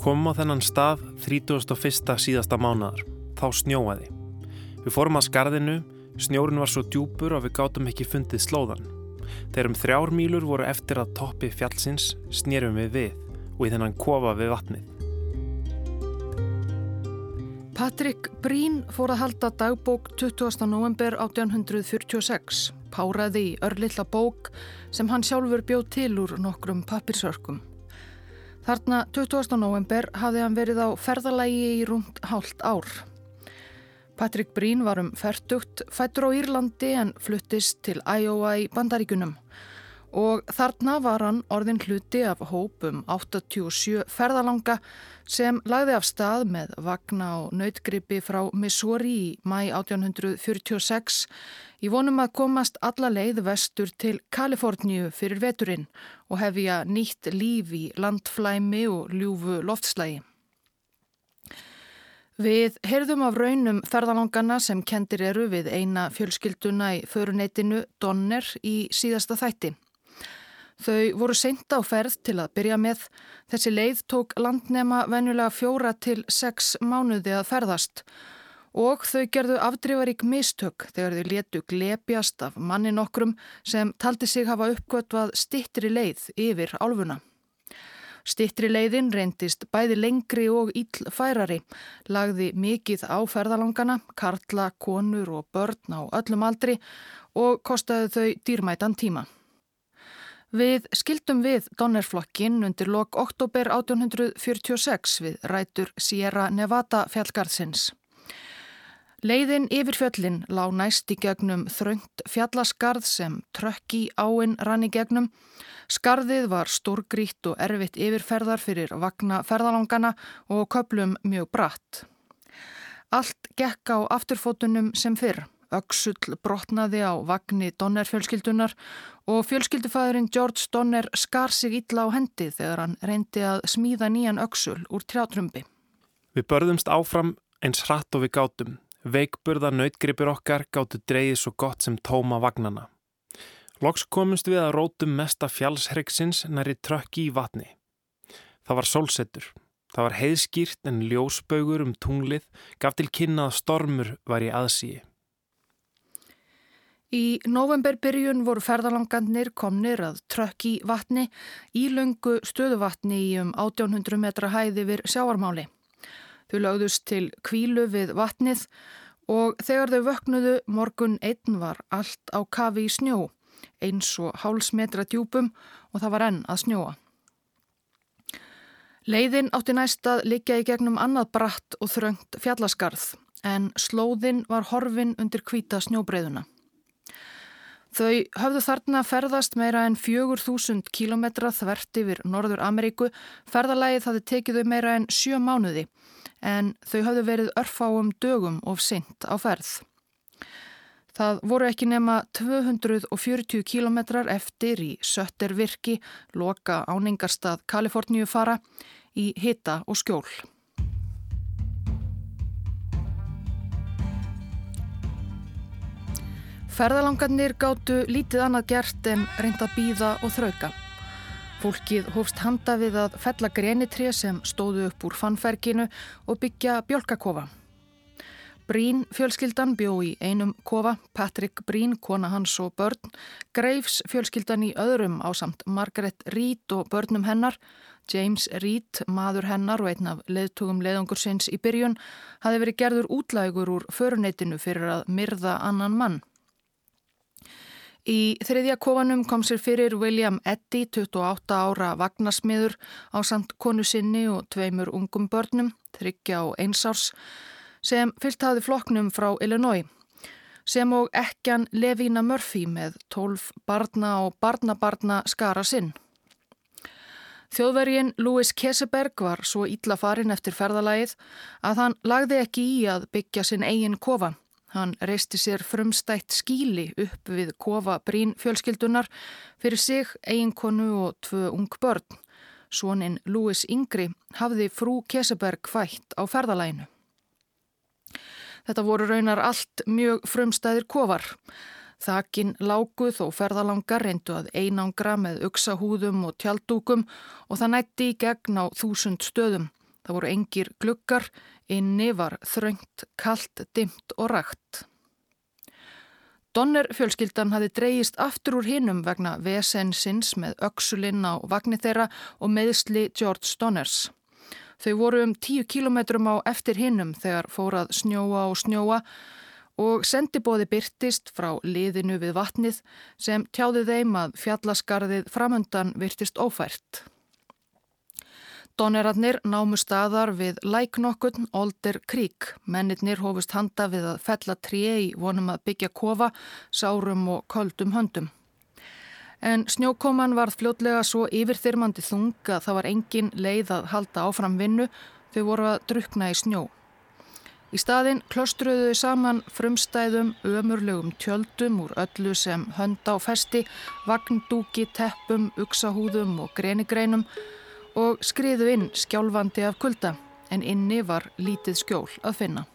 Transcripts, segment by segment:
Komum á þennan stað 31. síðasta mánadar. Þá snjóaði. Við fórum að skarðinu, snjórin var svo djúpur og við gátum ekki fundið slóðan. Þegar um þrjár mílur voru eftir að toppi fjallsins snýrum við við og í þennan kofa við vatnið. Patrik Brín fór að halda dagbók 20. november 1846, páraði í örlilla bók sem hann sjálfur bjóð til úr nokkrum pappirsörkum. Þarna 20. november hafði hann verið á ferðalægi í rúmt hálft ár. Patrik Brín var um færtugt, fættur á Írlandi en fluttist til Iowa í Bandaríkunum og þarna var hann orðin hluti af hópum 87 ferðalanga sem lagði af stað með vagna og nautgripi frá Missouri í mæ 1846 í vonum að komast alla leið vestur til Kaliforníu fyrir veturinn og hefja nýtt líf í landflæmi og ljúfu loftslægi. Við heyrðum af raunum ferðalangana sem kendir eru við eina fjölskylduna í föruneytinu Donner í síðasta þætti. Þau voru seint á ferð til að byrja með. Þessi leið tók landnema venjulega fjóra til sex mánuði að ferðast og þau gerðu afdrifarík mistök þegar þau letu glepjast af mannin okkrum sem taldi sig hafa uppgötvað stittri leið yfir álfuna. Stittri leiðin reyndist bæði lengri og íllfærari, lagði mikið á ferðalangana, karla, konur og börn á öllum aldri og kostaði þau dýrmætan tíma. Við skildum við Donnerflokkin undir lok oktober 1846 við rætur Sierra Nevada fjallgarðsins. Leiðin yfir fjöllin lág næst í gegnum þröngt fjallaskarð sem trökki áinn rann í gegnum. Skarðið var stórgrít og erfitt yfirferðar fyrir vagna ferðalangana og köplum mjög bratt. Allt gekk á afturfótunum sem fyrr. Öksull brotnaði á vagnni Donner fjölskyldunar og fjölskyldufæðurinn George Donner skar sig illa á hendi þegar hann reyndi að smíða nýjan öksull úr trjátrumbi. Við börðumst áfram eins hratt og við gátum. Veikburða nautgripir okkar gáttu dreyið svo gott sem tóma vagnana. Loks komumst við að rótum mesta fjallshryggsins næri trökki í vatni. Það var sólsettur. Það var heiðskýrt en ljósbögur um tunglið gaf til kynna að stormur var í aðsíi. Í novemberbyrjun voru ferðalangarnir komnir að trökk í vatni í lungu stöðuvatni í um 1800 metra hæði við sjáarmáli. Þau lögðust til kvílu við vatnið og þegar þau vöknuðu morgun einn var allt á kafi í snjó, eins og háls metra djúpum og það var enn að snjóa. Leiðin átti næst að liggja í gegnum annað bratt og þröngt fjallaskarð en slóðin var horfin undir hvita snjóbreyðuna. Þau höfðu þarna ferðast meira en 4.000 kilometra þvert yfir Norður Ameríku. Ferðalægið hafði tekið þau meira en sjö mánuði en þau höfðu verið örfáum dögum of sint á ferð. Það voru ekki nema 240 kilometrar eftir í Söttervirki, loka áningarstað Kaliforníu fara, í hita og skjól. Ferðalangarnir gáttu lítið annað gert en reynda býða og þrauka. Fólkið hófst handa við að fella grenitrið sem stóðu upp úr fannferginu og byggja bjölkakofa. Brín fjölskyldan bjó í einum kofa, Patrick Brín, kona hans og börn, Greifs fjölskyldan í öðrum á samt Margaret Reed og börnum hennar, James Reed, maður hennar og einn af leðtugum leðungur sinns í byrjun, hafi verið gerður útlægur úr föruneytinu fyrir að myrða annan mann. Í þriðja kofanum kom sér fyrir William Eddy, 28 ára vagnasmiður á samt konu sinni og tveimur ungum börnum, þryggja og einsárs, sem fyllt hafi flokknum frá Illinois, sem og ekkan Levína Murphy með 12 barna og barnabarna skara sinn. Þjóðvergin Louis Keseberg var svo ítla farin eftir ferðalagið að hann lagði ekki í að byggja sinn eigin kofa. Hann reisti sér frumstætt skíli upp við kofa brín fjölskyldunar fyrir sig, eiginkonu og tvö ung börn. Svoninn Lúis Yngri hafði frú Keseberg fætt á ferðalæinu. Þetta voru raunar allt mjög frumstæðir kofar. Þakin láguð og ferðalangar reyndu að einangra með uksahúðum og tjaldúkum og það nætti í gegn á þúsund stöðum. Það voru engir gluggar, inni var þröngt, kallt, dimt og rægt. Donner fjölskyldan hafi dreyist aftur úr hinnum vegna vesensins með öksulinn á vagnir þeirra og meðsli George Donners. Þau voru um tíu kílometrum á eftir hinnum þegar fórað snjóa og snjóa og sendibóði byrtist frá liðinu við vatnið sem tjáði þeim að fjallaskarðið framöndan virtist ófært. Donnerarnir námu staðar við læknokkun Older Creek. Mennirnir hófust handa við að fella tré í vonum að byggja kofa, sárum og köldum höndum. En snjókoman varð fljótlega svo yfirþyrmandi þung að það var engin leið að halda áfram vinnu þau voru að drukna í snjó. Í staðin klostruðu saman frumstæðum, ömurlegum tjöldum úr öllu sem hönda á festi, vagndúki, teppum, uksahúðum og grenigreinum og skriðu inn skjálfandi af kulda en inni var lítið skjól að finna.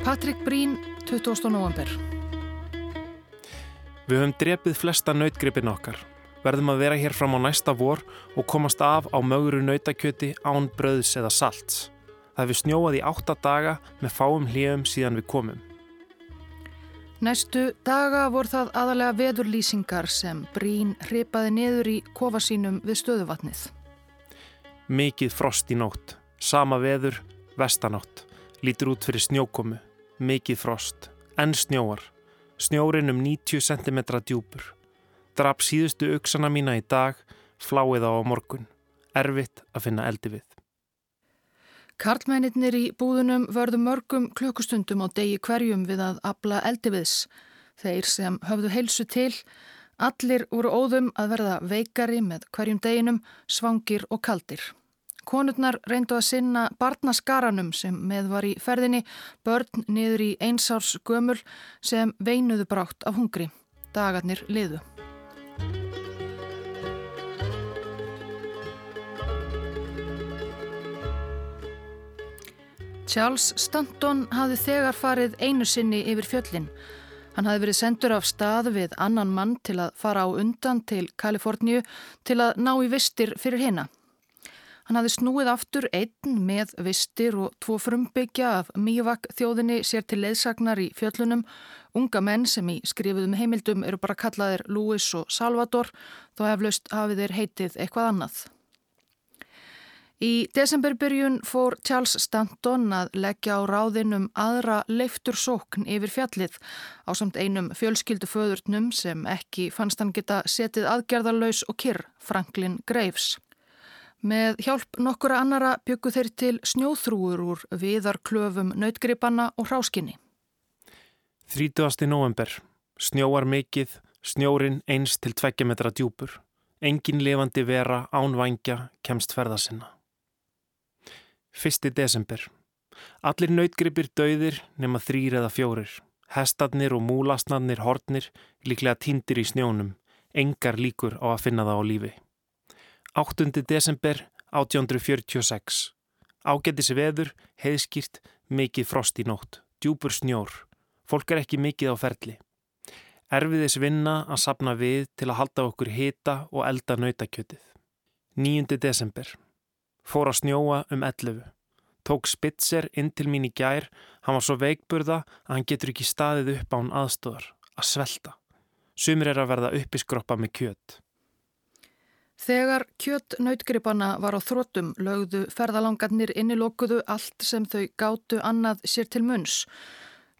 Patrik Brín, 20. november Við höfum drepið flesta nautgripin okkar. Verðum að vera hér fram á næsta vor og komast af á möguru nautakjöti án bröðs eða salts. Það hefur snjóað í átta daga með fáum hljöfum síðan við komum. Næstu daga voru það aðalega veðurlýsingar sem Brín hripaði niður í kofasínum við stöðuvatnið. Mikið frost í nótt, sama veður, vestanátt, lítur út fyrir snjókomu, mikið frost, enn snjóar, snjórin um 90 cm djúpur. Drap síðustu auksana mína í dag, fláið á morgun, erfitt að finna eldi við. Karlmennir í búðunum vörðu mörgum klukkustundum á degi hverjum við að abla eldiviðs. Þeir sem höfðu heilsu til, allir voru óðum að verða veikari með hverjum deginum, svangir og kaldir. Konurnar reyndu að sinna barnaskaranum sem með var í ferðinni, börn niður í einsárs gömul sem veinuðu brátt af hungri. Dagarnir liðu. Charles Stanton hafði þegar farið einu sinni yfir fjöllin. Hann hafði verið sendur af stað við annan mann til að fara á undan til Kaliforníu til að ná í vistir fyrir hérna. Hann hafði snúið aftur einn með vistir og tvo frumbyggja af Mívak þjóðinni sér til leðsagnar í fjöllunum. Unga menn sem í skrifuðum heimildum eru bara kallaðir Louis og Salvador þó heflaust hafið þeir heitið eitthvað annað. Í desemberbyrjun fór Charles Stanton að leggja á ráðinum aðra leiftur sókn yfir fjallið á samt einum fjölskyldu föðurnum sem ekki fannst hann geta setið aðgerðarlaus og kyrr, Franklin Graves. Með hjálp nokkura annara byggu þeir til snjóþrúur úr viðarklöfum nautgripanna og hráskinni. 30. november. Snjóar mikill, snjórin eins til tveggjametra djúpur. Engin levandi vera ánvængja kemst ferða sinna. 1. desember. Allir nautgripir dauðir nema þrýr eða fjórir. Hestarnir og múlasnarnir hortnir líklega tindir í snjónum. Engar líkur á að finna það á lífi. 8. desember 1846. Ágættis veður, heiðskýrt, mikið frost í nótt. Djúpur snjór. Fólk er ekki mikið á ferli. Erfiðis vinna að sapna við til að halda okkur hita og elda nautakjötið. 9. desember. Fór að snjóa um 11. Tók Spitzer inn til mín í gær, hann var svo veikburða að hann getur ekki staðið upp án aðstóðar, að svelta. Sumir er að verða uppiskroppa með kjött. Þegar kjött nautgripana var á þróttum lögðu ferðalangarnir innilokuðu allt sem þau gáttu annað sér til munns.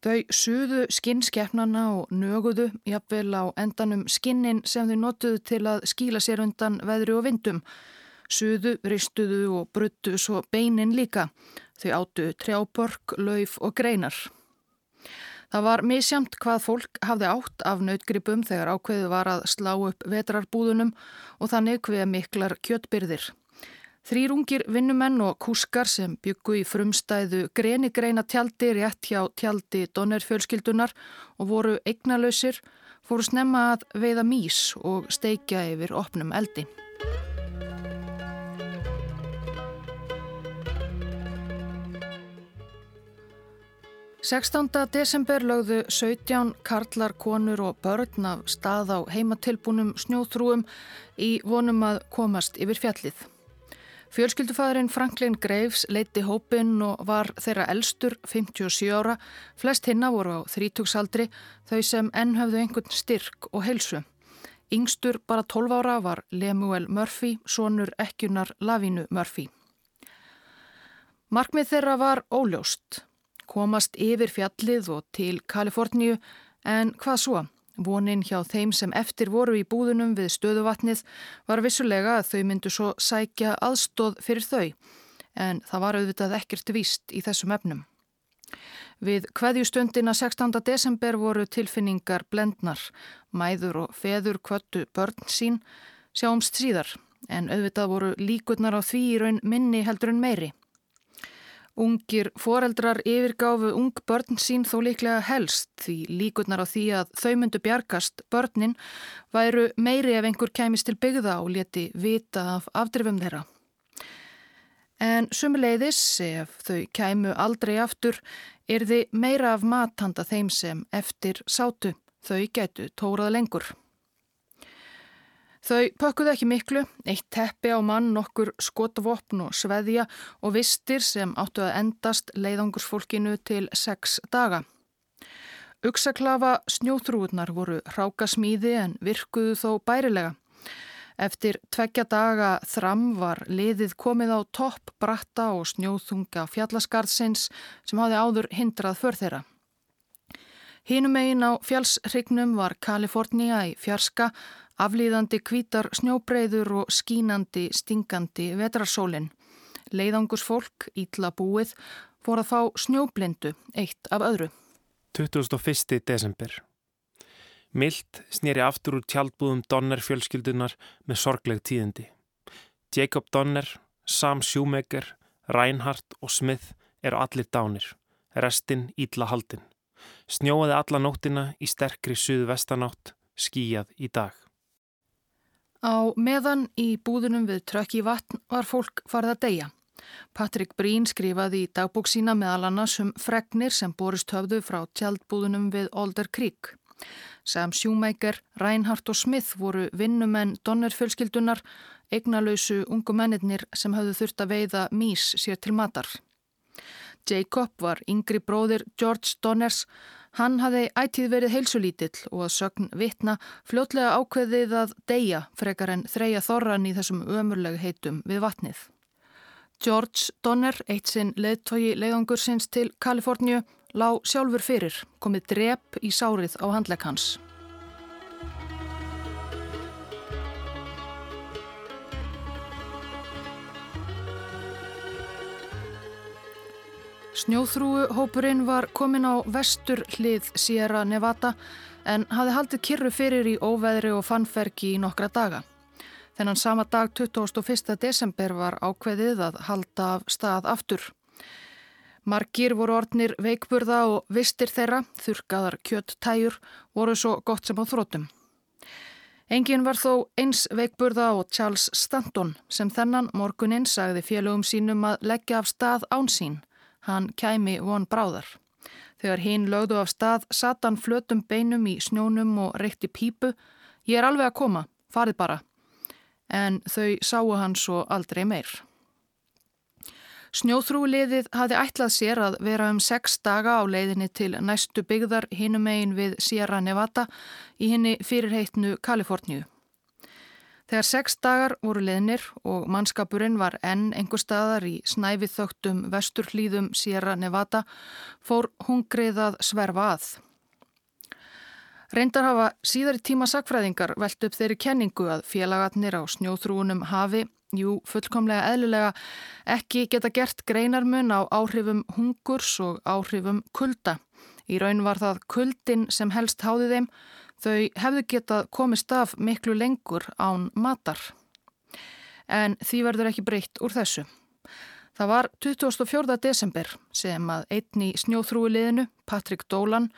Þau suðu skinnskeppnana og nöguðu jafnvel á endanum skinnin sem þau notuðu til að skíla sér undan veðri og vindum. Suðu, ristuðu og bruttu svo beinin líka. Þau áttu trjáborg, lauf og greinar. Það var misjamt hvað fólk hafði átt af nautgripum þegar ákveðu var að slá upp vetrarbúðunum og þannig hveða miklar kjöttbyrðir. Þrýrungir vinnumenn og kúskar sem byggu í frumstæðu grenigreina tjaldi rétt hjá tjaldi Donnerfjölskyldunar og voru eignalösir fóru snemma að veiða mís og steikja yfir opnum eldi. 16. desember lögðu 17 karlar, konur og börn af stað á heimatilbúnum snjóþrúum í vonum að komast yfir fjallið. Fjölskyldufæðurinn Franklin Graves leiti hópin og var þeirra elstur 57 ára, flest hinna voru á þrítúksaldri þau sem enn höfðu einhvern styrk og heilsu. Yngstur bara 12 ára var Lemuel Murphy, sonur ekkunar Lavínu Murphy. Markmið þeirra var óljóst komast yfir fjallið og til Kaliforníu en hvað svo? Vonin hjá þeim sem eftir voru í búðunum við stöðuvatnið var vissulega að þau myndu svo sækja aðstóð fyrir þau en það var auðvitað ekkert vist í þessum efnum. Við hveðjustundina 16. desember voru tilfinningar blendnar, mæður og feður kvöttu börn sín sjáumst síðar en auðvitað voru líkurnar á því í raun minni heldur en meiri. Ungir foreldrar yfirgáfu ung börn sín þó líklega helst því líkurnar á því að þau myndu bjargast börnin væru meiri ef einhver kæmis til byggða og leti vita af afdrifum þeirra. En sumuleiðis, ef þau kæmu aldrei aftur, er þið meira af matanda þeim sem eftir sátu. Þau gætu tórað lengur. Þau pökkuðu ekki miklu, eitt teppi á mann, nokkur skotvopn og sveðja og vistir sem áttu að endast leiðangursfólkinu til sex daga. Uksaklafa snjóþrúurnar voru rákasmíði en virkuðu þó bærilega. Eftir tveggja daga þram var liðið komið á topp bratta og snjóþunga fjallaskarðsins sem hafi áður hindrað för þeirra. Hínum einn á fjallsrygnum var Kalifornia í fjarska Aflýðandi kvítar snjóbreyður og skínandi, stingandi vetrarsólinn. Leiðangus fólk, ítla búið, fór að fá snjóblindu, eitt af öðru. 21. desember. Milt snýri aftur úr tjaldbúðum Donner fjölskyldunar með sorgleg tíðindi. Jacob Donner, Sam Shoemaker, Reinhardt og Smith eru allir dánir. Restinn ítla haldinn. Snjóaði alla nóttina í sterkri suðu-vestanátt, skíjað í dag. Á meðan í búðunum við trökk í vatn var fólk farið að deyja. Patrik Brín skrifaði í dagbók sína meðal annars um fregnir sem borist höfðu frá tjaldbúðunum við Older Creek. Sam Shoemaker, Reinhardt og Smith voru vinnumenn Donner-fjölskyldunar, eignalösu ungu mennirnir sem höfðu þurft að veiða mís sér til matar. Jacob var yngri bróðir George Donners, Hann hafði ætið verið heilsulítill og að sögn vitna fljótlega ákveðið að deyja frekar en þreja þorran í þessum ömurlegu heitum við vatnið. George Donner, eitt sinn leðtogi leiðangur sinns til Kaliforníu, lág sjálfur fyrir, komið drep í sárið á handlegg Snjóþrúuhópurinn var komin á vestur hlið Sierra Nevada en hafði haldið kyrru fyrir í óveðri og fannferki í nokkra daga. Þennan sama dag 21. desember var ákveðið að halda af stað aftur. Margir voru ornir veikburða og vistir þeirra, þurkaðar kjöttæjur, voru svo gott sem á þrótum. Engin var þó eins veikburða og Charles Stanton sem þennan morguninn sagði félögum sínum að leggja af stað án sín Hann kæmi von bráðar. Þegar hinn lögðu af stað satt hann flötum beinum í snjónum og reykti pípu. Ég er alveg að koma, farið bara. En þau sáu hann svo aldrei meir. Snjóþrúliðið hafði ætlað sér að vera um sex daga á leiðinni til næstu byggðar hinum eigin við Sierra Nevada í henni fyrirheitnu Kaliforníu. Þegar sex dagar voru leðnir og mannskapurinn var enn einhver staðar í snæfið þögtum vesturhlýðum Sierra Nevada fór hungrið að sverfa að. Reyndar hafa síðari tíma sakfræðingar velt upp þeirri kenningu að félagatnir á snjóþrúunum hafi, jú fullkomlega eðlulega, ekki geta gert greinarmun á áhrifum hungurs og áhrifum kulda. Í raun var það kuldin sem helst háði þeim Þau hefðu getað komist af miklu lengur án matar. En því verður ekki breytt úr þessu. Það var 24. desember sem að einn í snjóþrúiliðinu, Patrik Dólan,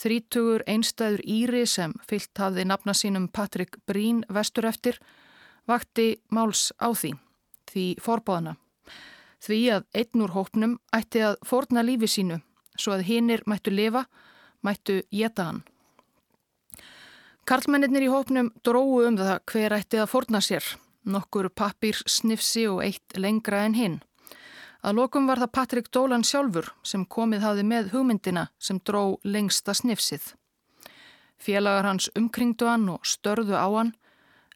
þrítugur einstæður Íri sem fyllt hafði nafna sínum Patrik Brín vestur eftir, vakti máls á því, því forbáðana. Því að einn úr hópnum ætti að forna lífi sínu svo að hinnir mættu lifa, mættu geta hann. Karlmennir í hópnum dróðu um það hver ætti að forna sér, nokkur pappir snifsi og eitt lengra en hinn. Að lokum var það Patrik Dólan sjálfur sem komið hafði með hugmyndina sem dró lengsta snifsið. Félagar hans umkringdu hann og störðu á hann,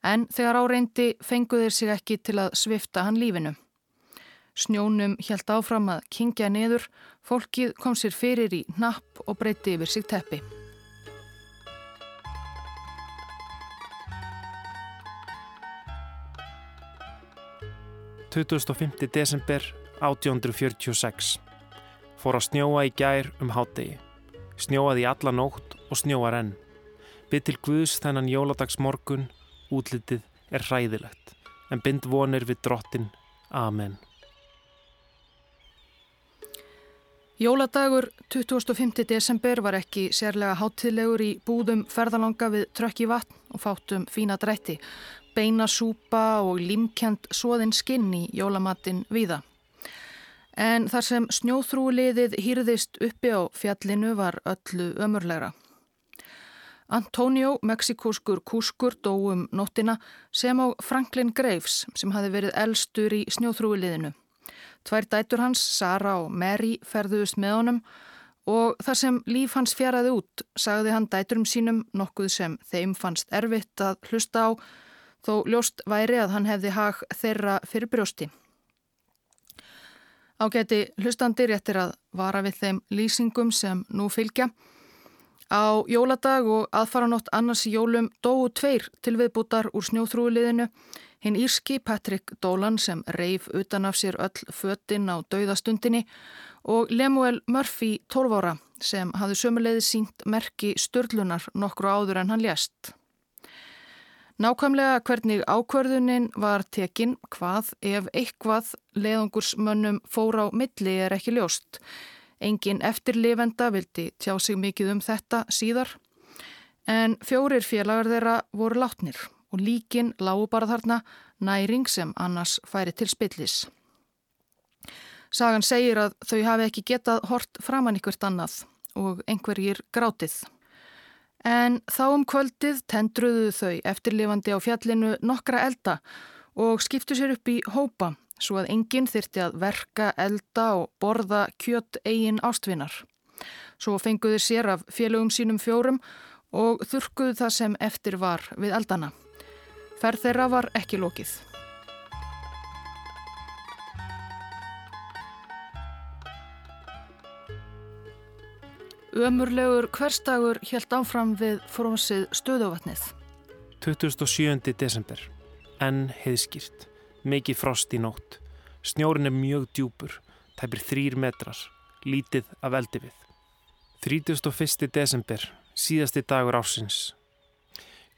en þegar áreyndi fenguðir sig ekki til að svifta hann lífinu. Snjónum hjælt áfram að kingja niður, fólkið kom sér fyrir í napp og breyti yfir sig teppi. –25. desember 1846 fór að snjóa í gær um hátegi. Snjóaði í alla nótt og snjóar enn. Bytt til Guðs þennan jóladags morgun, útlitið er hræðilegt, en bind vonir við drottin. Amen. Jóladagur 25. desember var ekki sérlega háttilegur í búðum ferðalanga við trökk í vatn og fátum fína drætti, beina súpa og límkjent svoðin skinn í jólamattin viða. En þar sem snjóþrúliðið hýrðist uppi á fjallinu var öllu ömurlegra. Antonio, meksikóskur kúskur, dóum nóttina sem á Franklin Graves sem hafi verið elstur í snjóþrúliðinu. Tvær dætur hans, Sara og Mary, ferðuðust með honum og þar sem líf hans fjaraði út sagði hann dæturum sínum nokkuð sem þeim fannst erfitt að hlusta á þó ljóst væri að hann hefði hag þeirra fyrir brjósti. Ágæti hlustandir eftir að vara við þeim lýsingum sem nú fylgja. Á jóladag og aðfaranótt annars jólum dóu tveir til viðbútar úr snjóþrúliðinu Hinn írski Patrick Dolan sem reif utan af sér öll fötinn á dauðastundinni og Lemuel Murphy 12 ára sem hafði sömuleiði sínt merki störlunar nokkru áður en hann lést. Nákvæmlega hvernig ákverðunin var tekinn hvað ef eitthvað leiðungursmönnum fór á milli er ekki ljóst. Engin eftirlifenda vildi tjá sig mikið um þetta síðar en fjórir félagar þeirra voru látnir og líkin lágu bara þarna næring sem annars færi til spillis. Sagan segir að þau hafi ekki getað hort framann ykkurt annað og einhverjir grátið. En þá um kvöldið tendruðu þau eftirlifandi á fjallinu nokkra elda og skiptu sér upp í hópa svo að enginn þyrti að verka, elda og borða kjött eigin ástvinnar. Svo fenguðu sér af félögum sínum fjórum og þurkuðu það sem eftir var við eldana. Ferð þeirra var ekki lókið. Ömurlegur hverstagur helt áfram við frónsið stöðuvatnið. 27. desember. Enn heiðskýrt. Mikið frost í nótt. Snjórin er mjög djúpur. Tæpir þrýr metrar. Lítið af eldi við. 31. desember. Síðasti dagur ásins.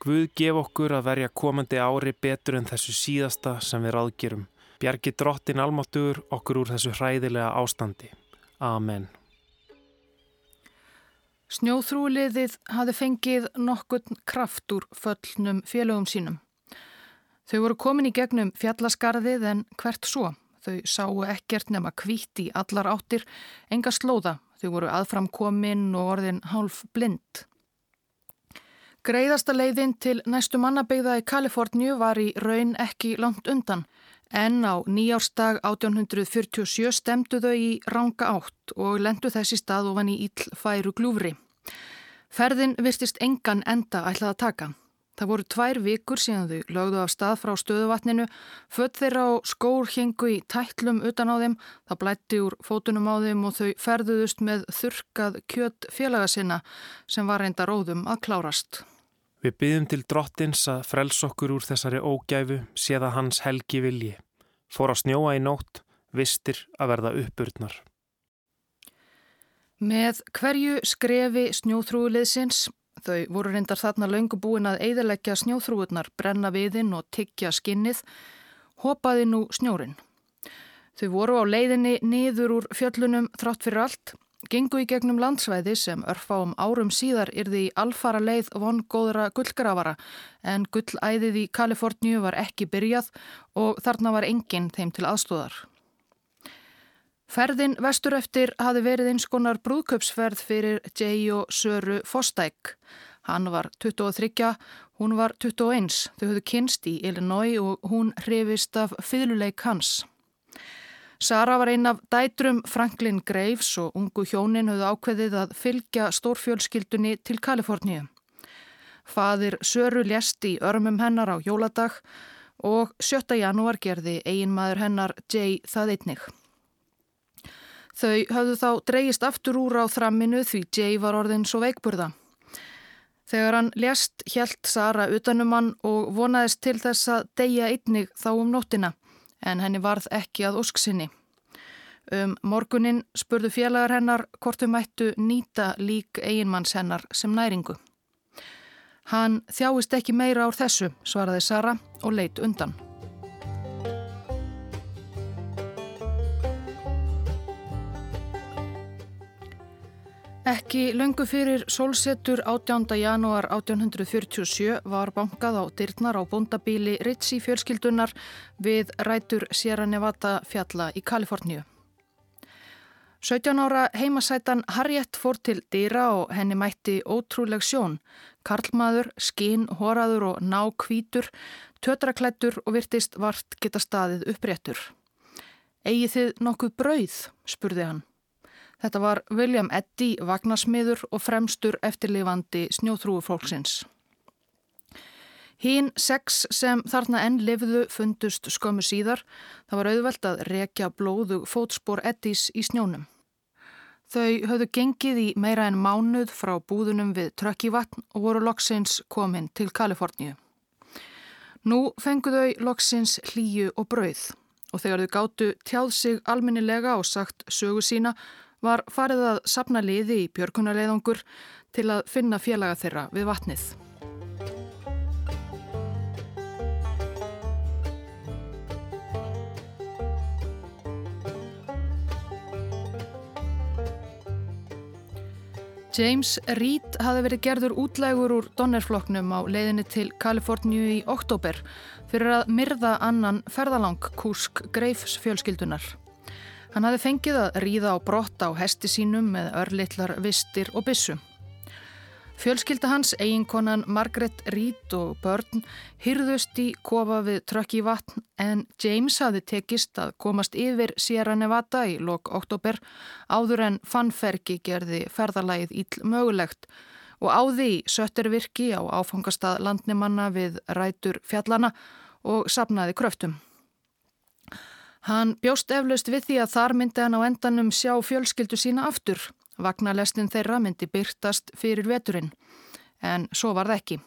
Guð gef okkur að verja komandi ári betur en þessu síðasta sem við ráðgerum. Bjargi drottin almáttugur okkur úr þessu hræðilega ástandi. Amen. Snjóþrúliðið hafi fengið nokkurn kraft úr föllnum félögum sínum. Þau voru komin í gegnum fjallaskarðið en hvert svo. Þau sáu ekkert nema kvíti í allar áttir, enga slóða. Þau voru aðframkominn og orðin hálf blind. Greiðasta leiðin til næstu mannabegða í Kaliforníu var í raun ekki langt undan en á nýjárstag 1847 stemdu þau í ranga átt og lendu þessi stað ofan í íll færu glúfri. Ferðin virtist engan enda ætlað að taka. Það voru tvær vikur síðan þau lögðu af stað frá stöðuvatninu, född þeirra á skór hengu í tætlum utan á þeim, það blætti úr fótunum á þeim og þau ferðuðust með þurkað kjött félaga sinna sem var reynda róðum að klárast. Við byggjum til drottins að frels okkur úr þessari ógæfu séða hans helgi vilji. Fór að snjóa í nótt, vistir að verða uppurnar. Með hverju skrefi snjóþrúliðsins, þau voru reyndar þarna löngu búin að eiðileggja snjóþrúurnar, brenna viðinn og tyggja skinnið, hopaði nú snjórin. Þau voru á leiðinni niður úr fjöllunum þrátt fyrir allt gengu í gegnum landsvæði sem örfáum árum síðar yrði í alfara leið vongóðra gullgrafara en gullæðið í Kaliforníu var ekki byrjað og þarna var enginn þeim til aðstóðar. Ferðin vestur eftir hafi verið eins konar brúðköpsferð fyrir Jay og Söru Fostæk. Hann var 23, hún var 21. Þau höfðu kynst í Illinois og hún hrifist af fyrluleik hans. Sara var einn af dætrum Franklin Graves og ungu hjónin höfðu ákveðið að fylgja stórfjölskyldunni til Kaliforníu. Fadir Söru lést í örmum hennar á jóladag og 7. janúar gerði eiginmaður hennar Jay það einnig. Þau höfðu þá dreyist aftur úr á þramminu því Jay var orðin svo veikburða. Þegar hann lést hjælt Sara utanum hann og vonaðist til þess að deyja einnig þá um nóttina en henni varð ekki að ósksinni. Um morgunin spurðu félagar hennar hvort þau mættu nýta lík eiginmanns hennar sem næringu. Hann þjáist ekki meira ár þessu, svaraði Sara og leitt undan. Ekki löngu fyrir sólsetur 18. janúar 1847 var bankað á dyrnar á bondabíli Ritzi fjölskyldunar við rætur Sierra Nevada fjalla í Kaliforníu. 17 ára heimasætan Harriett fór til dýra og henni mætti ótrúleg sjón. Karlmaður, skinn, horaður og ná kvítur, tötraklættur og virtist vart geta staðið uppréttur. Egið þið nokkuð brauð, spurði hann. Þetta var William Eddy, vagnasmiður og fremstur eftirlifandi snjóþrúu fólksins. Hín sex sem þarna enn lifðu fundust skömmu síðar. Það var auðvelt að rekja blóðu fótspor Eddys í snjónum. Þau höfðu gengið í meira en mánuð frá búðunum við Trökkivatn og voru loksins komin til Kaliforníu. Nú fenguðu þau loksins hlýju og brauð og þegar þau gáttu tjáð sig alminnilega og sagt sögu sína var farið að sapna liði í björkunarleiðangur til að finna félaga þeirra við vatnið. James Reed hafi verið gerður útlægur úr Donnerflokknum á leiðinni til Kaliforníu í oktober fyrir að myrða annan ferðalang kúsk greifs fjölskyldunar. Hann hafi fengið að ríða á brott á hesti sínum með örlittlar vistir og bissu. Fjölskylda hans, eiginkonan Margaret Reed og börn hyrðust í kofa við trökk í vatn en James hafi tekist að komast yfir Sierra Nevada í lok oktober áður en fannferki gerði ferðalægið íll mögulegt og áði í söttervirki á áfangastað landnimanna við rætur fjallana og sapnaði kröftum. Hann bjóst eflaust við því að þar myndi hann á endanum sjá fjölskyldu sína aftur. Vagnarlestin þeirra myndi byrtast fyrir veturinn. En svo var það ekki.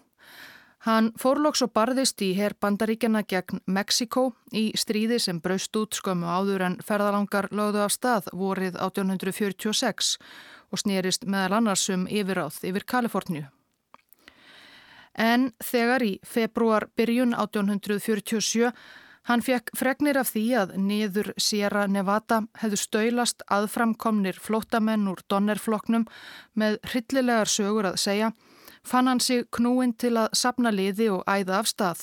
Hann fórlóks og barðist í herr bandaríkjana gegn Mexiko í stríði sem braust út skömmu áður en ferðalangar lögðu af stað vorið 1846 og snýrist meðal annarsum yfiráð yfir Kaliforníu. En þegar í februar byrjun 1847 Hann fekk fregnir af því að niður Sierra Nevada hefðu stöylast aðframkomnir flótamenn úr donnerfloknum með hryllilegar sögur að segja, fann hann sig knúin til að sapna liði og æða af stað.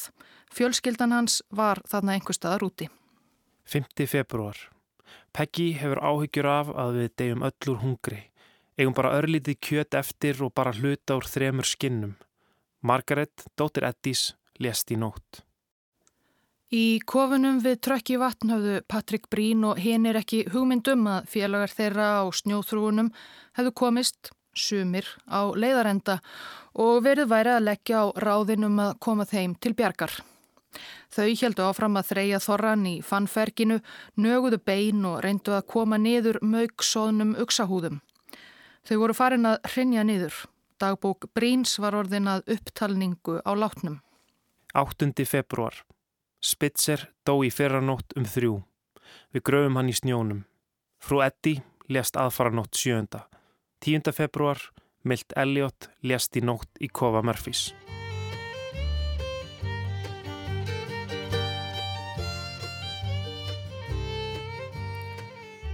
Fjölskyldan hans var þarna einhver staðar úti. 5. februar. Peggy hefur áhyggjur af að við deyjum öllur hungri. Eigum bara örlítið kjöt eftir og bara hluta úr þremur skinnum. Margaret, dóttir Eddís, lést í nótt. Í kofunum við trökki vatn hafðu Patrik Brín og hinnir ekki hugmyndum að félagar þeirra á snjóþrúunum hefðu komist, sumir, á leiðarenda og verið væri að leggja á ráðinum að koma þeim til bjargar. Þau heldu áfram að þreja þorran í fannferginu, nöguðu bein og reyndu að koma niður mögsóðnum uksahúðum. Þau voru farin að hrinja niður. Dagbók Bríns var orðin að upptalningu á látnum. 8. februar Spitzer dó í fyrranótt um þrjú. Við gröfum hann í snjónum. Frú Eddi lést aðfaranótt sjönda. 10. februar Milt Elliot lést í nótt í Kova Murphys.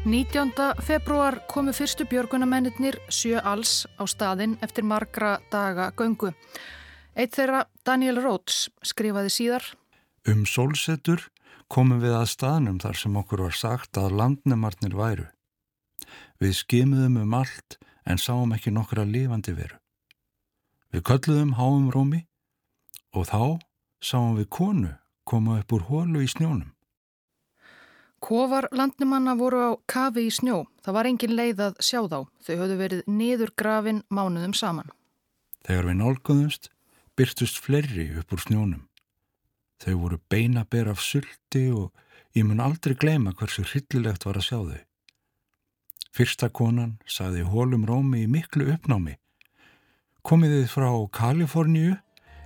Nítjánda februar komu fyrstu björgunamennir sjö alls á staðinn eftir margra daga göngu. Eitt þeirra, Daniel Rhodes, skrifaði síðar Um sólsetur komum við að staðnum þar sem okkur var sagt að landnemarnir væru. Við skimuðum um allt en sáum ekki nokkra lifandi veru. Við kölluðum háum rómi og þá sáum við konu koma upp úr hólu í snjónum. Kofar landnumanna voru á kafi í snjó. Það var engin leið að sjá þá. Þau höfðu verið niður grafin mánuðum saman. Þegar við nálguðumst, byrtust fleiri upp úr snjónum. Þau voru beinaber af sulti og ég mun aldrei gleyma hversu hryllilegt var að sjá þau. Fyrsta konan saði hólum rómi í miklu uppnámi. Komið þið frá Kaliforníu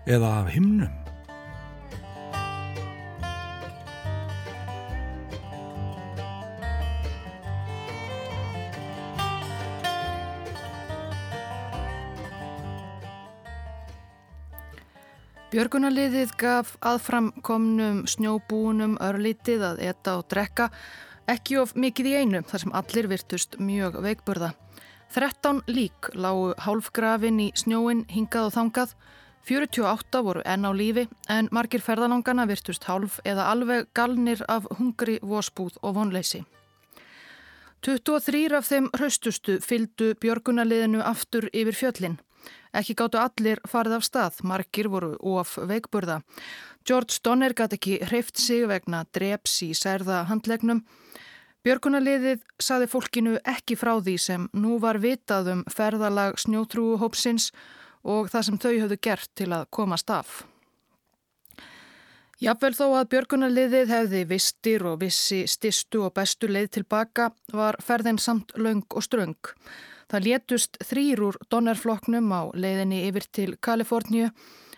eða af himnum? Björgunarliðið gaf aðframkomnum snjóbúnum örlítið að etta og drekka, ekki of mikið í einu þar sem allir virtust mjög veikburða. 13 lík lágu hálfgrafin í snjóin hingað og þangað, 48 voru enn á lífi en margir ferðalangana virtust hálf eða alveg galnir af hungri, vospúð og vonleysi. 23 af þeim hraustustu fyldu björgunarliðinu aftur yfir fjöllin. Ekki gáttu allir farið af stað, margir voru of veikburða. George Donner gæti ekki hreift sig vegna dreps í særða handlegnum. Björgunarliðið saði fólkinu ekki frá því sem nú var vitað um ferðalag snjótrúhópsins og það sem þau höfðu gert til að komast af. Jafnvel þó að björgunarliðið hefði vistir og vissi stistu og bestu leið tilbaka var ferðin samt laung og ströng. Það létust þrýr úr donnerfloknum á leiðinni yfir til Kaliforníu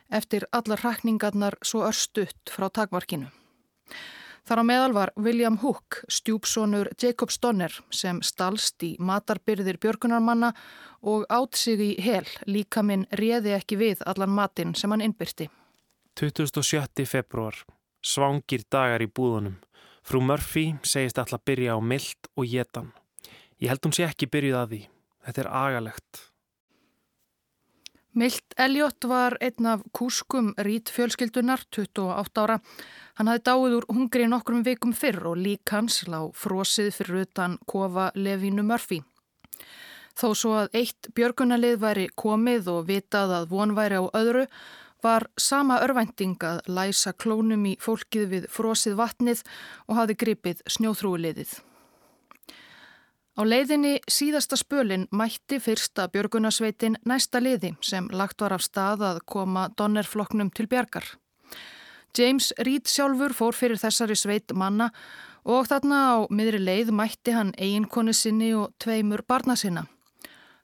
eftir allar hrakningarnar svo örstutt frá takvarkinu. Þar á meðal var William Hook, stjúpsonur Jacobs Donner sem stalst í matarbyrðir björgunarmanna og átt sig í hel líka minn réði ekki við allan matin sem hann innbyrti. 27. februar. Svangir dagar í búðunum. Frú Murphy segist alltaf byrja á myllt og jetan. Ég held hún sé ekki byrjuð að því. Þetta er agalegt. Milt Elliot var einn af kúskum rít fjölskyldunar, 28 ára. Hann hafði dáið úr hungri nokkrum vikum fyrr og lík hans lág frosið fyrir utan kofa Levínu Murphy. Þó svo að eitt björgunalið væri komið og vitað að von væri á öðru, var sama örvænting að læsa klónum í fólkið við frosið vatnið og hafði gripið snjóþrúliðið. Á leiðinni síðasta spölin mætti fyrsta björgunasveitin næsta liði sem lagt var af stað að koma donnerfloknum til bjargar. James Reed sjálfur fór fyrir þessari sveit manna og þarna á miðri leið mætti hann eiginkonu sinni og tveimur barna sinna.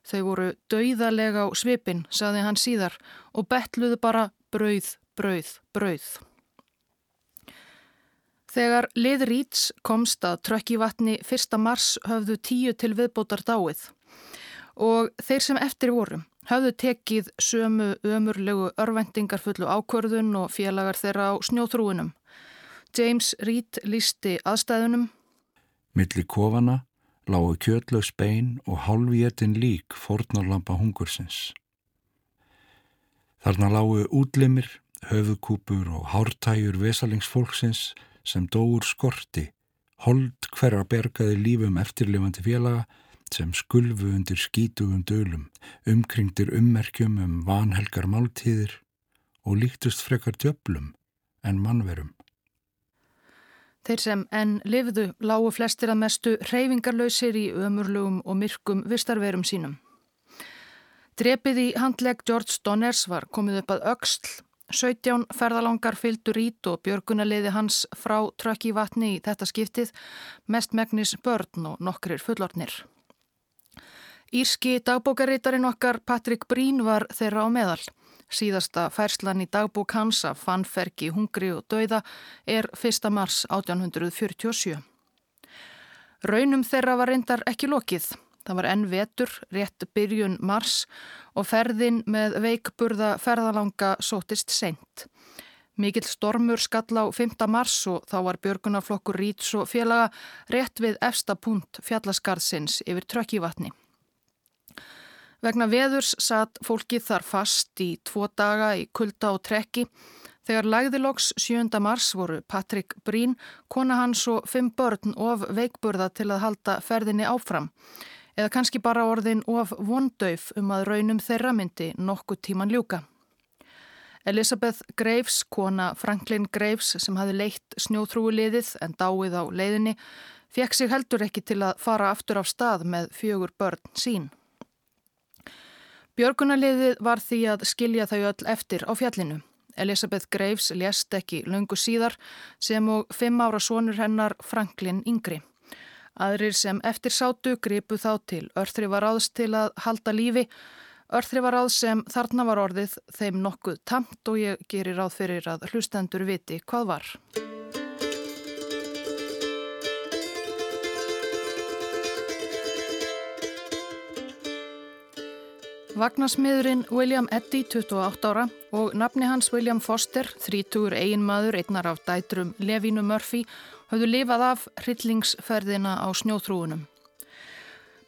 Þau voru dauðalega á svipin, saði hann síðar, og betluðu bara brauð, brauð, brauð. Þegar lið Ríts komst að trökkivatni 1. mars höfðu tíu til viðbótar dáið og þeir sem eftir voru höfðu tekið sömu ömurlegu örvendingar fullu ákvörðun og félagar þeirra á snjóþrúinum. James Reed lísti aðstæðunum. Millir kofana lágu kjötlaug spein og hálfétin lík fornarlampa hungursins. Þarna lágu útlimir, höfukúpur og hártæjur vesalingsfólksins sem dóur skorti, hold hverja bergaði lífum eftirlifandi félaga sem skulfu undir skítugum dölum, umkringdir ummerkjum um vanhelgar máltíðir og líktust frekar djöblum en mannverum. Þeir sem enn lifðu lágu flestir að mestu reyfingarlausir í ömurlugum og myrkum vistarverum sínum. Drepið í handleg George Donners var komið upp að auksl 17 ferðalangar fylgdur ít og björgunarliði hans frá trökk í vatni í þetta skiptið, mest megnis börn og nokkrir fullornir. Írski dagbókarítarinn okkar Patrik Brín var þeirra á meðal. Síðasta færslan í dagbók hans af fannferki, hungri og dauða er 1. mars 1847. Raunum þeirra var reyndar ekki lokið. Það var enn vetur, rétt byrjun mars og ferðin með veikburða ferðalanga sótist seint. Mikill stormur skall á 5. mars og þá var björgunarflokkur Ríts og félaga rétt við efsta punt fjallaskarðsins yfir trökkívatni. Vegna veðurs satt fólkið þar fast í tvo daga í kulda og trekki. Þegar lagðiloks 7. mars voru Patrik Brín, kona hans og fimm börn of veikburða til að halda ferðinni áfram. Eða kannski bara orðin of vondauf um að raunum þeirra myndi nokkuð tíman ljúka. Elisabeth Graves, kona Franklin Graves sem hafi leitt snjóþrúuliðið en dáið á leiðinni, fekk sig heldur ekki til að fara aftur af stað með fjögur börn sín. Björgunarliðið var því að skilja þau öll eftir á fjallinu. Elisabeth Graves lést ekki lungu síðar sem og fimm ára sonur hennar Franklin Yngri. Aðrir sem eftir sátu gripu þá til örþri var áðs til að halda lífi. Örþri var áðs sem þarna var orðið þeim nokkuð tamt og ég gerir ráð fyrir að hlustendur viti hvað var. Vagnarsmiðurinn William Eddy, 28 ára, og nafni hans William Foster, 30 eiginmaður, einnar af dætrum Levinu Murphy, hafðu lifað af hryllingsferðina á snjóþrúunum.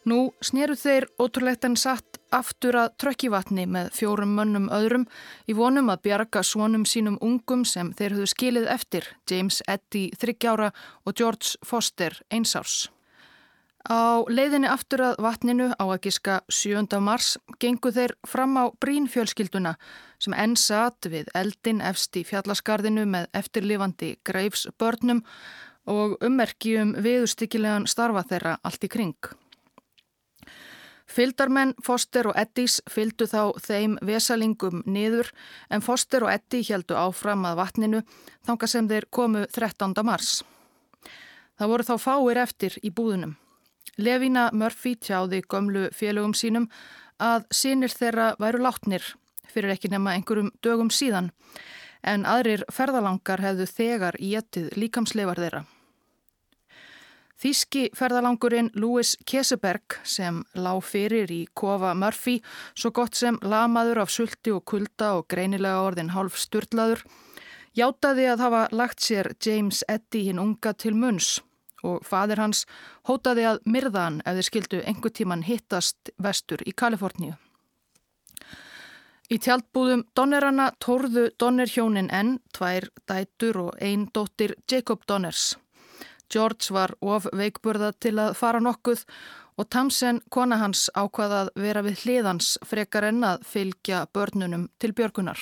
Nú sneru þeir ótrúlegt en satt aftur að trökkivatni með fjórum mönnum öðrum í vonum að bjarga svonum sínum ungum sem þeir höfðu skilið eftir, James Eddy, 30 ára og George Foster, einsárs. Á leiðinni aftur að vatninu á að giska 7. mars gengu þeir fram á brínfjölskylduna sem enn satt við eldin efst í fjallaskarðinu með eftirlifandi greifs börnum og ummerkjum viðustykkilegan starfa þeirra allt í kring. Fyldarmenn Foster og Eddís fyldu þá þeim vesalingum niður en Foster og Eddi heldu áfram að vatninu þanga sem þeir komu 13. mars. Það voru þá fáir eftir í búðunum. Levina Murphy tjáði gömlu félögum sínum að sínir þeirra væru látnir fyrir ekki nema einhverjum dögum síðan en aðrir ferðalangar hefðu þegar í ettið líkamsleifar þeirra. Þíski ferðalangurinn Louis Keseberg sem lág fyrir í kofa Murphy svo gott sem lamaður af sulti og kulda og greinilega orðin hálf styrlaður játaði að hafa lagt sér James Eddy hinn unga til munns og fadir hans hótaði að myrðan ef þeir skildu engu tíman hittast vestur í Kaliforníu. Í tjaldbúðum Donnerana tórðu Donner hjónin enn, tvær dætur og ein dóttir Jacob Donners. George var of veikburða til að fara nokkuð og Tamsen, kona hans, ákvaðað vera við hliðans frekar en að fylgja börnunum til björgunar.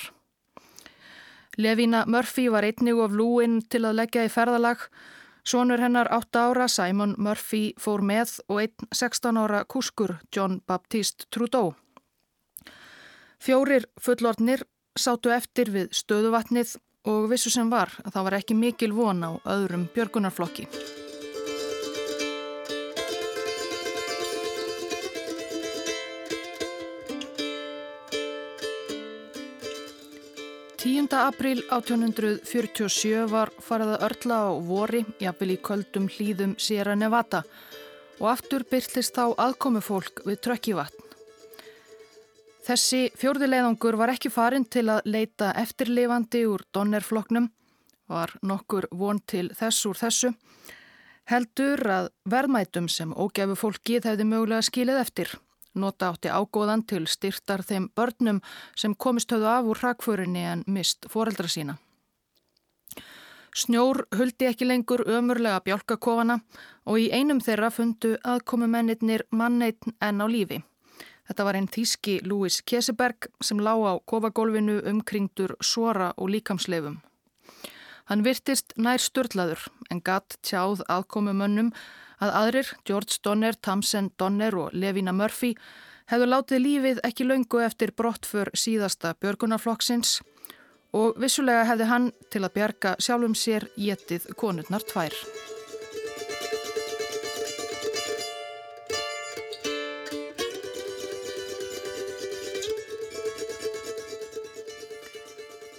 Levina Murphy var einnig of lúinn til að leggja í ferðalag Sónur hennar 8 ára Simon Murphy fór með og einn 16 ára kuskur John Baptiste Trudeau. Fjórir fullornir sátu eftir við stöðuvatnið og vissu sem var að það var ekki mikil von á öðrum björgunarflokki. 10. april 1847 var farið að örla á vori, jafnvel í köldum hlýðum Sierra Nevada og aftur byrtist þá aðkomi fólk við trökkivatn. Þessi fjórðileiðangur var ekki farin til að leita eftirlifandi úr donnerfloknum, var nokkur von til þess úr þessu, heldur að verðmætum sem ógefu fólkið hefði mögulega skilið eftir. Nota átti ágóðan til styrtar þeim börnum sem komist höfðu af úr hrakförinni en mist foreldra sína. Snjór huldi ekki lengur ömurlega bjálkakofana og í einum þeirra fundu aðkomumennir manneitt enn á lífi. Þetta var einn þíski Louis Keseberg sem lá á kofagólfinu umkringdur svora og líkamsleifum. Hann virtist nær störtlaður en gatt tjáð aðkomumönnum að aðrir, George Donner, Tamsen Donner og Levina Murphy, hefðu látið lífið ekki laungu eftir brottför síðasta björgunarflokksins og vissulega hefði hann til að bjarga sjálfum sér getið konurnar tvær.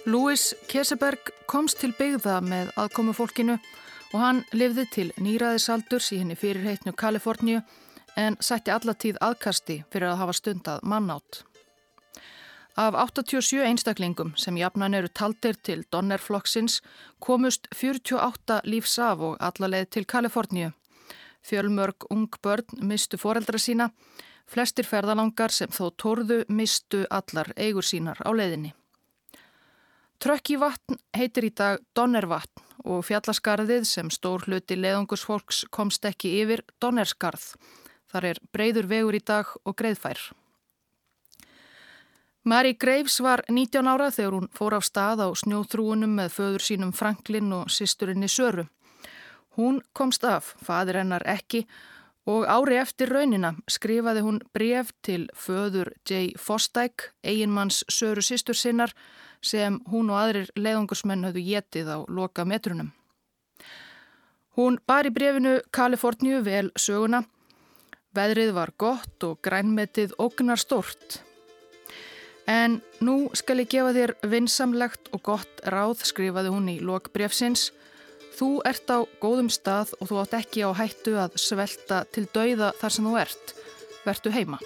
Louis Keseberg komst til byggða með aðkomu fólkinu og hann lifði til nýraðisaldurs í henni fyrirheitnu Kaliforníu en sætti allatíð aðkasti fyrir að hafa stundað mannátt. Af 87 einstaklingum sem jafnan eru taldir til Donnerflokksins komust 48 lífs af og allarleið til Kaliforníu. Fjölmörg ung börn mistu foreldra sína, flestir ferðalangar sem þó torðu mistu allar eigur sínar á leiðinni. Trökkívatn heitir í dag Donnervatn og fjallaskarðið sem stór hluti leðungusfolks komst ekki yfir Donnerskarð. Þar er breyður vegur í dag og greiðfær. Mary Graves var 19 ára þegar hún fór af stað á snjóþrúunum með föður sínum Franklin og sýsturinni Söru. Hún komst af, fadir hennar ekki og ári eftir raunina skrifaði hún bref til föður J. Fosdæk, eiginmanns Söru sýstur sinnar sem hún og aðrir leiðungursmenn höfðu getið á loka metrunum. Hún bar í brefinu Kaliforníu vel söguna. Veðrið var gott og grænmetið ógnar stort. En nú skal ég gefa þér vinsamlegt og gott ráð, skrifaði hún í lok brefsins. Þú ert á góðum stað og þú átt ekki á hættu að svelta til dauða þar sem þú ert. Vertu heima.